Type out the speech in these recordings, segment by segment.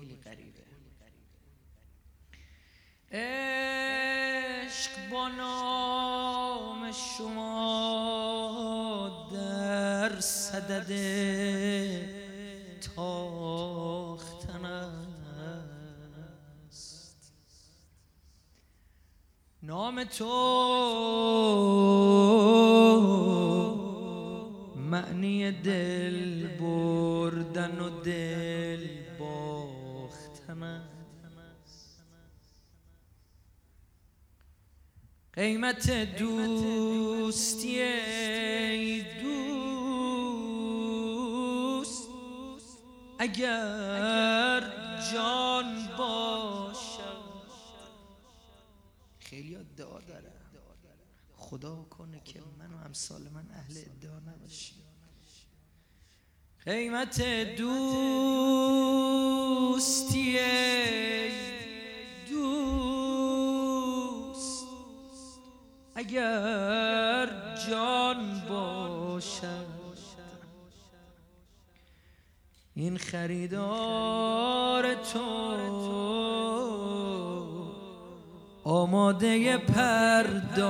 خیلی قریبه عشق با نام شما در صدد تاختن است. نام تو معنی دل قیمت دوستی اگر جان باشد خیلی دعا داره. خدا کنه که من و امثال من اهل ادعا نباشیم. قیمت دوستی اگر جان باشد. این خریدار تو آماده پرداختن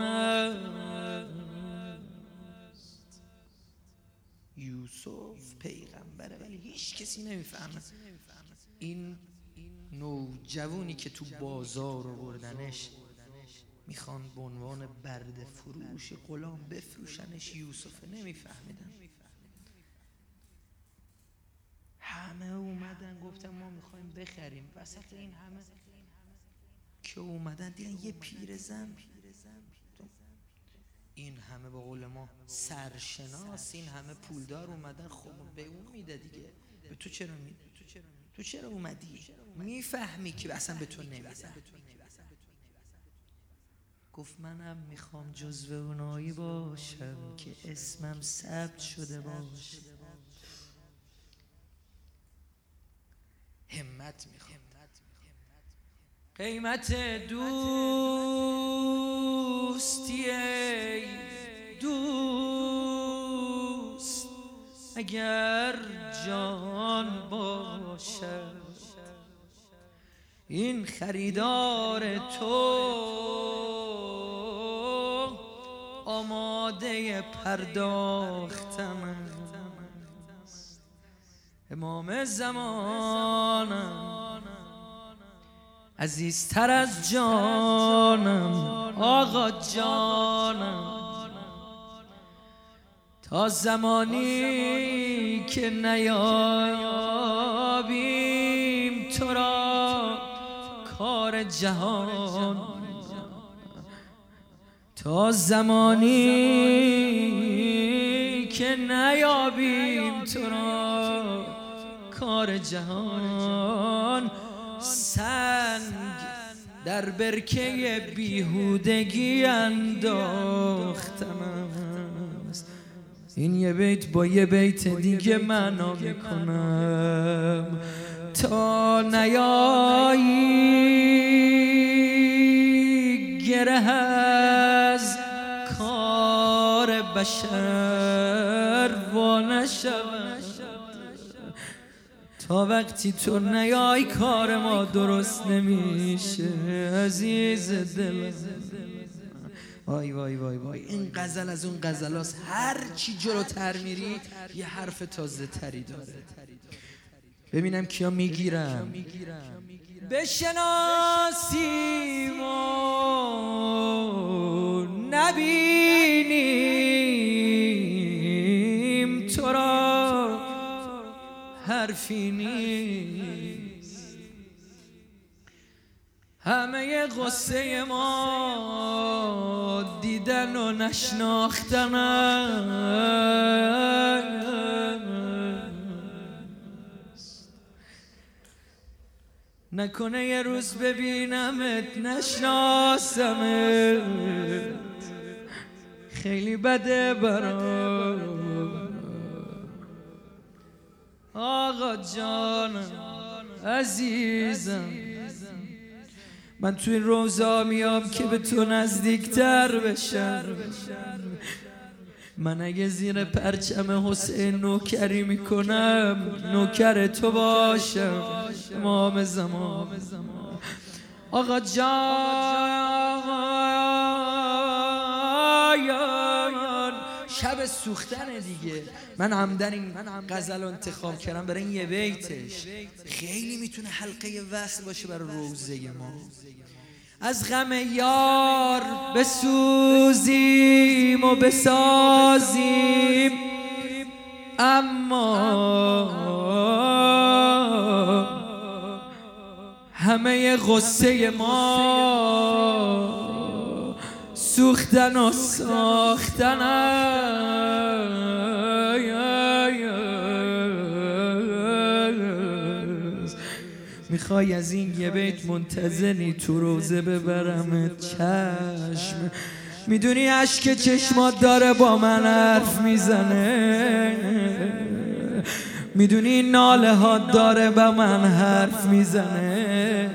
است. یوسف پیغمبره ولی هیچ کسی نمی‌فهمه. این نوجوونی که تو بازار آوردنش می‌خوان به عنوان برد فروش غلام بفروشنش یوسف. نمیفهمیدن. همه اومدن گفتن ما می‌خوایم بخریم. وسط این همه که اومدن دیدن یه پیر زن. این همه به قول ما سرشناس این همه پولدار اومدن. خب به اون میده دیگه. به تو چرا میده تو چرا اومدی؟ می‌فهمی که اصلا به تو نمیده. گفت منم می‌خوام جزو اونایی باشم که اسمم ثبت شده باشه. همت می‌خواد قیمت دوستی دوست اگر جان باشد. این خریدار تو آماده پرداختم. امام زمانم. عزیزتر از جانم. آقا جانم. تا زمانی که نیابیم تو را کار جهان تا زمانی که نیابیم تو را. کار جهان سنگ در برکه بیهودگی انداختم است. این یه بیت با یه بیت دیگه معنا می‌کنم. تا نیایی گره بشر و نشود. تا وقتی تو نیای کار ما درست نمیشه عزیز دل. وای وای وای وای. این غزل از اون غزل هست هر چی جلوتر میری یه حرف تازه تری داره. ببینم کیا می‌گیرم بشناسیم و نبینیم. حرفی نیست. همه غصه ما دیدن و نشناختن. نکنه یه روز ببینمت نشناسمت. خیلی بده برام آقا جانم عزیزم. من توی این روزا میام که به تو نزدیکتر بشم. من اگه زیر پرچم حسین نوکری می‌کنم نوکر تو باشم. امام زمان. آقا جان. شب سوختن دیگه. من همدن این غزل رو انتخاب کردم برای این یه بیتش. خیلی می‌تونه حلقه وصل باشه برای روزه ما. از غم یار بسوزیم و بسازیم. اما همه غصه ما سوختن و ساختن. می‌خوای از این یه بیت منتظنی تو روزه ببرم چشم؟ می‌دونی عشق چشمات داره با من حرف می‌زنه؟ می‌دونی ناله ها داره با من حرف می‌زنه؟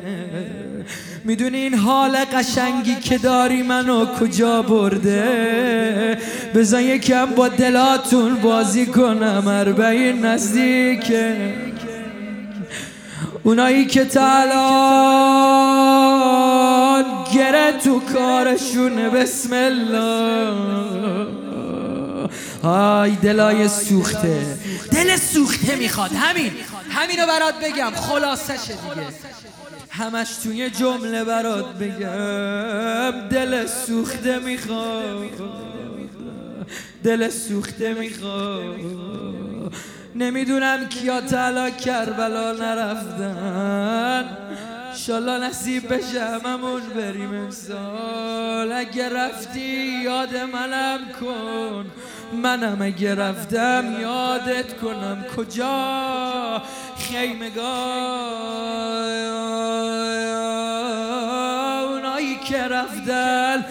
می‌دونی این حال قشنگی که داری منو کجا برده؟ بزن یکم با دلاتون بازی کنم اربعین نزدیکه اونایی که تلان گره تو کارشونه بسم الله. آی دلای سوخته. دل سوخته می‌خواد همین. همینو برات بگم خلاصش دیگه. همش توی جمله برات بگم دل سوخته می‌خواد دل سوخته می‌خواد نمی‌دونم کیا طلا کربلا نرفتن. شالا نصیب بشه هممون بریم امسال. اگه رفتی یاد منم کن. منم اگه رفتم یادت کنم. کجا؟ خیمگاه اونایی که رفتن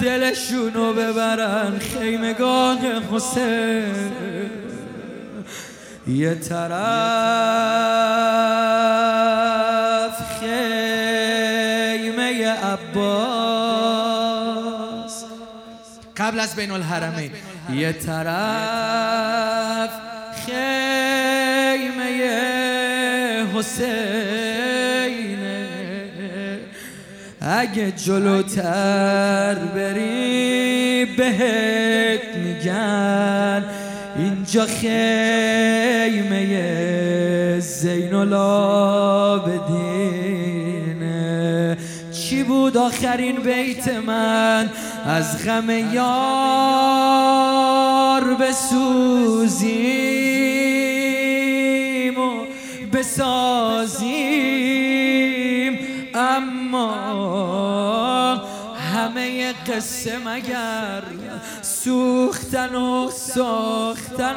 دلشونو ببرن خیمگاه حسین یه طرف خیمه عباس قبل از بین الحرمین یه طرف خیمه حسینه اگه جلوتر بری بهت میگن. اینجا خیمه زین العابدینه چی بود آخرین بیت من؟ از غم یار بسوزیم و بسازیم. اما همه قصه مگر سوختن و ساختن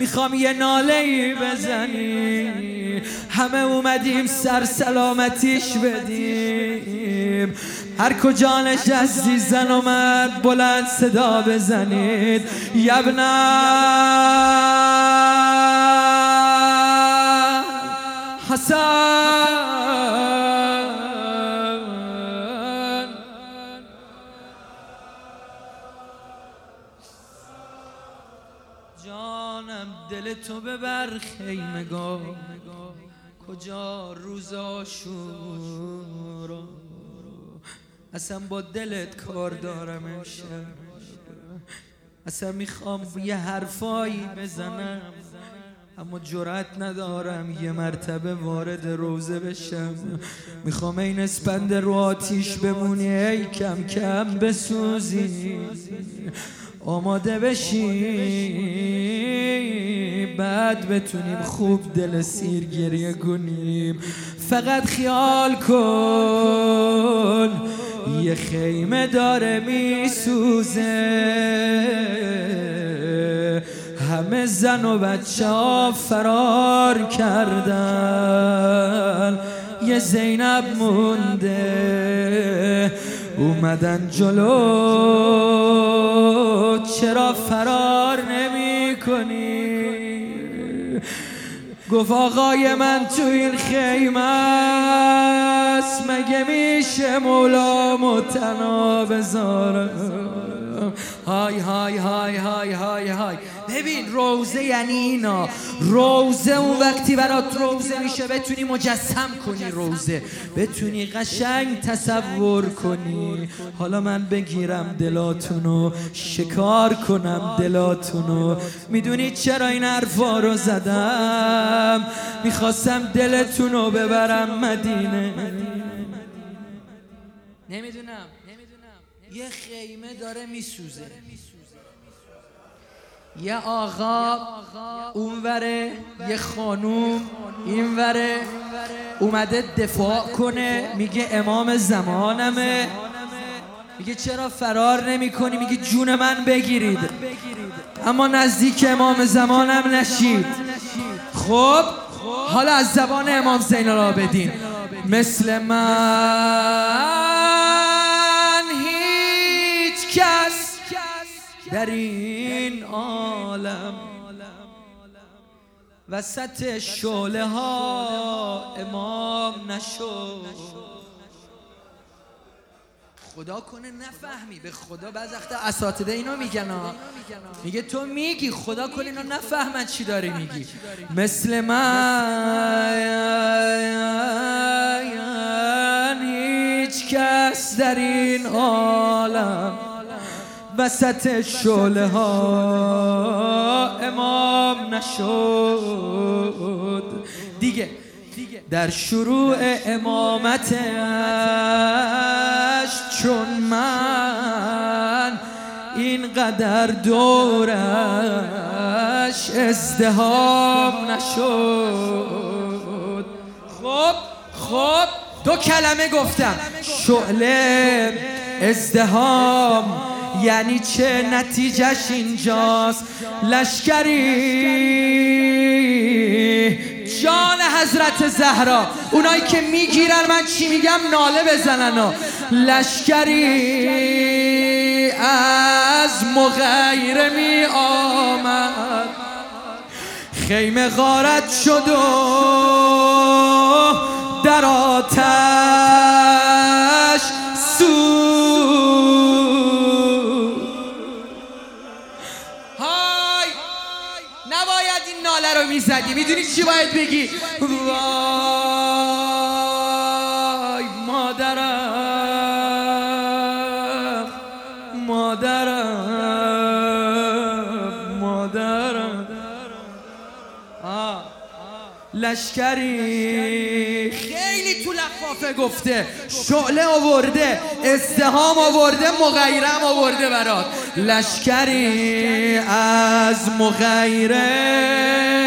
می‌خوام یه ناله ای بزنی همه اومدیم سر سلامتیش بدیم. هر کجا نشستی زن و مرد بلند صدا بزنید. یبنا. حسن. جانم دل تو ببر خیمگاه کجا روزا شورا اصلا با دلت کار دارم امشب. اصلا می‌خوام یه حرفایی بزنم اما جرأت ندارم یه مرتبه وارد روزه بشم. می‌خوام این اسپند رو آتیش بمونی ای کم کم بسوزی. آماده بشی بعد بتونیم خوب دل سیر گریه کنیم فقط خیال کن یه خیمه داره میسوزه. همه زن و بچه ها فرار کردن. یه زینب مونده. اومدن جلو. چرا فرار نمی کنی گفت آقای من تو این خیمه است مگه میشه مولا متنا بذارم های های های های های های ببین روزه یعنی اینا. روزه اون وقتی برات روزه میشه بتونی مجسم کنی روزه. بتونی قشنگ تصور کنی. حالا من بگیرم دلاتونو شکار کنم دلاتونو. می‌دونی چرا این حرفا رو زدم؟ می‌خواستم دلتونو ببرم مدینه. نمی‌دونم. یه خیمه داره میسوزه. یه آقا اونوره یه خانوم اینوره اومده دفاع کنه میگه امام زمانمه. میگه چرا فرار نمی کنی میگه جون من بگیرید. اما نزدیک امام زمانم نشید. خب حالا از زبان امام زین العابدین. مثل من. در این عالم. وسط شعله ها امام نشد. خدا کنه نفهمی به خدا بعض وقتا اساتیده اینو میگن میگه تو میگی خدا کنه اینو نفهمن چی داری میگی. مثل من هیچ کس در این عالم وسط شعله ها. امام نشد. دیگه. در شروع امامتش چون من اینقدر دورش ازدهام نشد. خب خب. دو کلمه گفتم. شعله ازدهام یعنی چه نتیجهش اینجاست؟ لشکری. جان حضرت زهرا اونایی که می‌گیرن من چی میگم؟ ناله بزنن و. لشکری از مغیره می آمد خیمه غارت شد و در آتش. می‌زدی؟ می‌دونی چی باید بگی؟ وای مادرم مادرم مادرم. لشکری خیلی تو لفافه گفته. شعله آورده ازدهام آورده مغیرم آورده برات. لشکری از مغیره.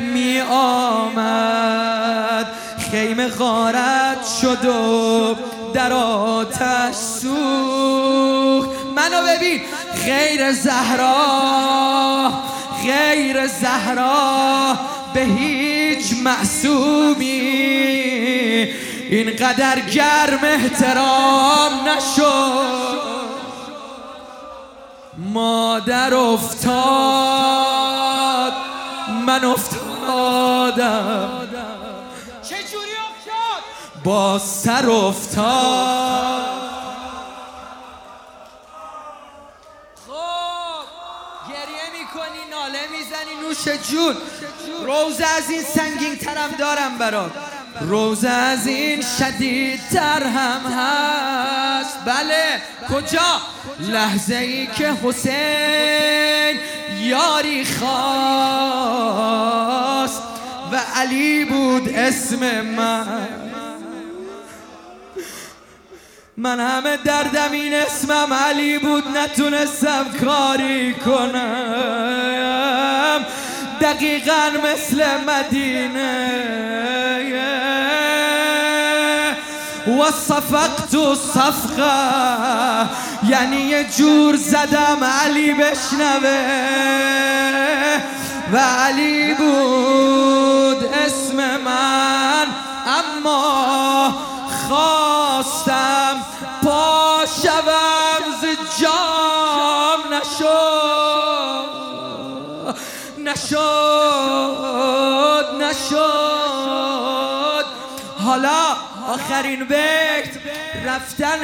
می آمد. خیمه غارت شد و در آتش سوخت. منو ببین غیر زهرا غیر زهرا به هیچ معصومی. اینقدر گرم احترام نشد. مادر افتاد من افتادم چجوری افتاد؟ با سر افتاد. خب گریه می‌کنی ناله می‌زنی نوش جون. روز از این سنگین ترم دارم برات. روز از این شدیدتر هم هست. بله. کجا؟ لحظه ای که حسین یاری خواست و علی بود اسم من. من همه دردم این اسمم علی بود نتونستم کاری کنم. دقيقة مثل مدينة. وصفقت الصفقة. يعني يجور زدم علي بشنبه. وعلي بود اسم من نشد نشد. حالا آخرین بیت رفتن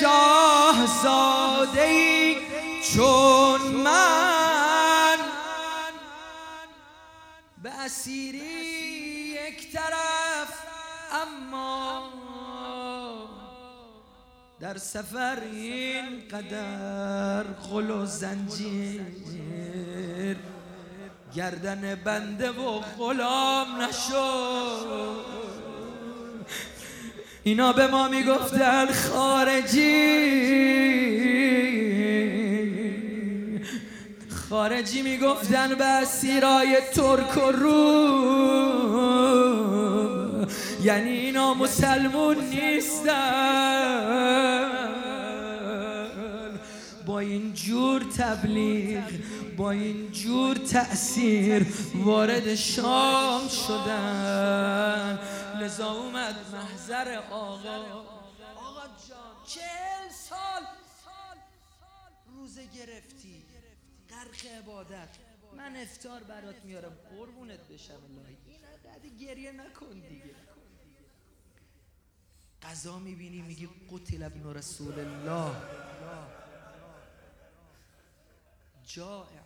شاهزاده ای چون من به اسیری یک طرف اما در سفر این قدر غل و زنجیر گردن بنده و غلام نشد. اینا به ما می‌گفتن خارجی. خارجی می‌گفتن به سیرای ترک و روم. یعنی اینا مسلمون نیستن. با این جور تبلیغ با این جور تأثیر وارد شام شدن. لذا اومد محضر آقا. آقا جان چهل سال روزه گرفتی. غرق عبادت. من افتار برات میارم. قربونت بشم. الهی این گریه نکن دیگه. قضا می‌بینی میگی قتل ابن رسول الله. جائع.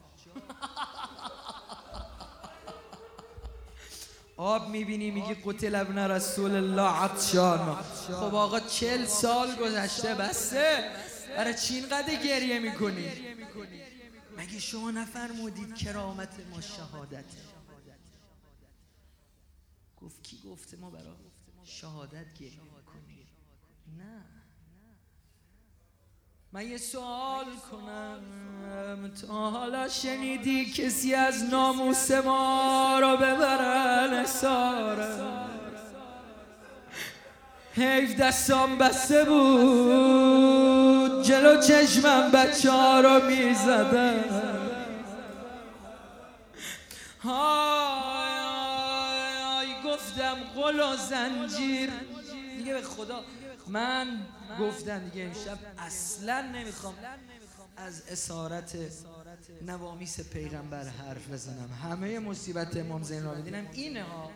آب می‌بینی میگی قتل ابن رسول الله. عطشان. خب آقا چل سال گذشته بسته برای چی اینقدر گریه می‌کنی؟ مگه شما نفرمودید کرامت ما شهادت؟ گفت کی گفته ما برای شهادت گریه؟ نه. من یه سوال کنم. تا حالا شنیدی کسی از ناموس ما رو ببرن سارن حیف دستام بسته بود. جلو چشمم بچه ها رو می‌زدن. های گفتم قل و زنجیر. دیگه به خدا. من گفتم دیگه امشب اصلا نمی‌خوام از اسارت نوامیس پیغمبر حرف بزنم. همه مصیبت امام زین العابدین اینه ها.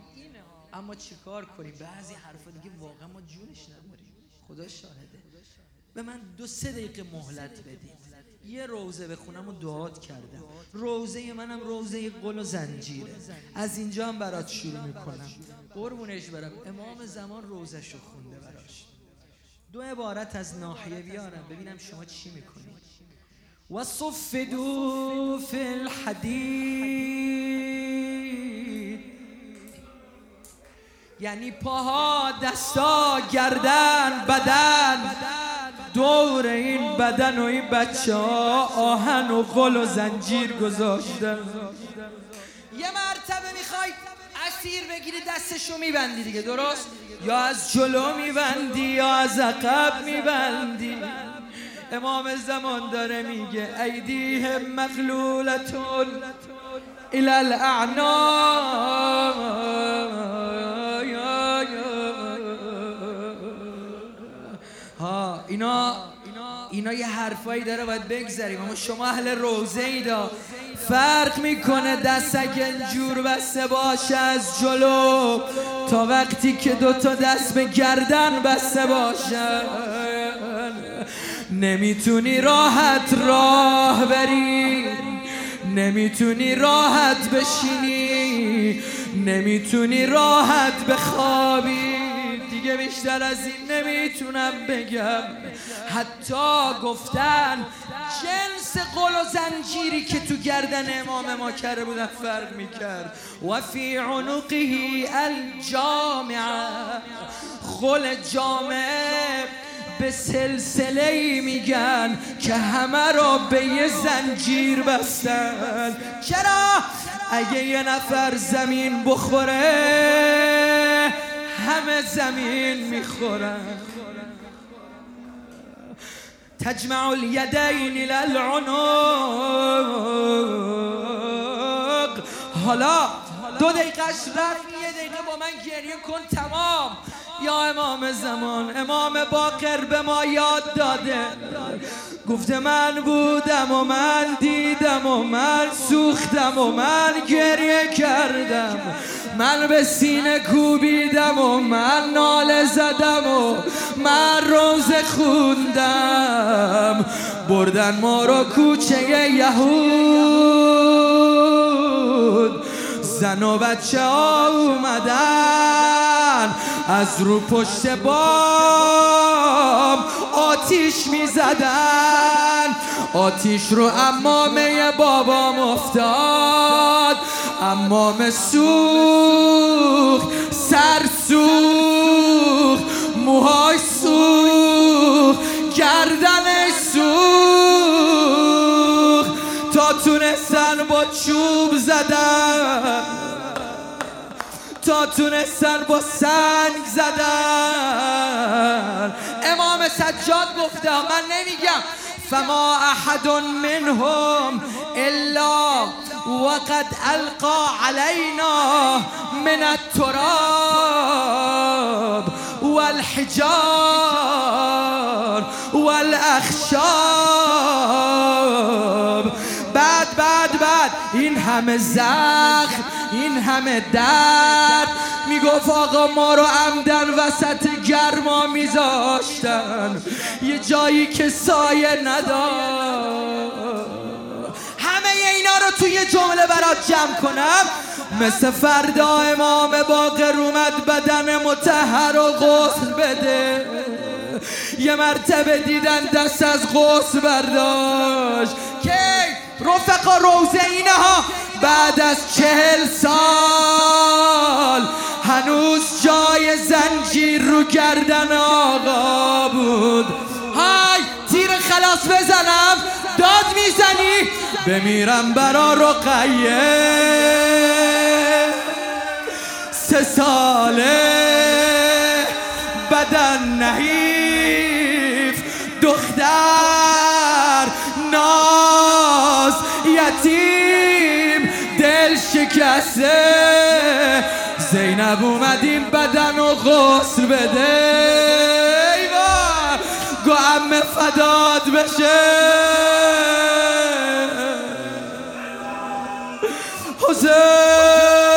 اما چیکار کنیم؟ بعضی حرفا دیگه واقعا ما جونش نداریم. خدا شاهده. به من دو سه دقیقه مهلت بدید. یه روزه بخونم و دعات کردم. روزه منم روزه قل و زنجیره. از اینجا هم برات شروع می‌کنم. قربونش برم. امام زمان روزش رو خونده براش. دو عبارت از ناحیه بیارم. ببینم شما چی می‌کنید و صفدو فی الحدید. یعنی پاها دستا گردن بدن. دور این بدن و این بچه ها آهن و غل و زنجیر گذاشتن. یه مرتبه اسیر بگیری دستشو میبندی دیگه درست؟ یا از جلو میبندی یا از عقب میبندی. امام زمان داره میگه ایدیه مغلولتون الى ها اینا اینا یه حرفایی داره باید بگذاریم اما شما اهل روزه ای دا. فرق می‌کنه دست اگه جور بسته باشه از جلو. تا وقتی که دوتا دست به گردن بسته باشه. نمی‌تونی راحت راه بری. نمی‌تونی راحت بشینی. نمی‌تونی راحت بخوابی. دیگه بیشتر از این نمی‌تونم بگم. حتی گفتن جنس قل و زنجیری که تو گردن امام ما کرده بودن فرق می‌کرد. و فی عنقه الجامعه خل جامعه به سلسله میگن که همه را به یه زنجیر بستن. چرا؟ اگه یه نفر زمین بخوره همه زمین می‌خورن. تجمع الیدین العنق. حالا دو دقیقه رفت یه دقیقه با من گریه کن تمام. یا امام زمان امام باقر به ما یاد داده. گفته من بودم و من دیدم و من سوختم و من گریه کردم. من به سینه کوبیدم و من ناله زدم و من روز خوندم. بردن ما رو کوچه یهود. زن و بچه ها اومدن. از رو پشت بام آتیش می زدن آتیش رو امامه بابام افتاد. امام سوخ سر سوخ موهای سوخ گردن سوخ تا تونستن با چوب زدن. تا تونستن با سنگ زدن. امام سجاد گفته من نمیگم فما احد منهم الا وقد القى علينا من التراب والحجار والاخشاب. بعد بعد بعد این همه زخم این همه درد. می‌گفت آقا ما رو عمدن وسط گرما میذاشتن. یه جایی که سایه نداشت. همه اینا رو توی جمله برات جمع کنم. مثل فردا امام باقر اومد بدن متحر و غسل بده. یه مرتبه دیدن دست از غسل برداشت. که رفقا روزه ها بعد از چهل سال هنوز جای زنجیر رو گردن آقا بود. های تیر خلاص بزنم. داد می‌زنی؟ بمیرم برا رقیه. سه ساله بدن نحیف یتیم دل شکسته. زینب اومدیم بدن و غسل بده. گو امه فداد بشه. حسین.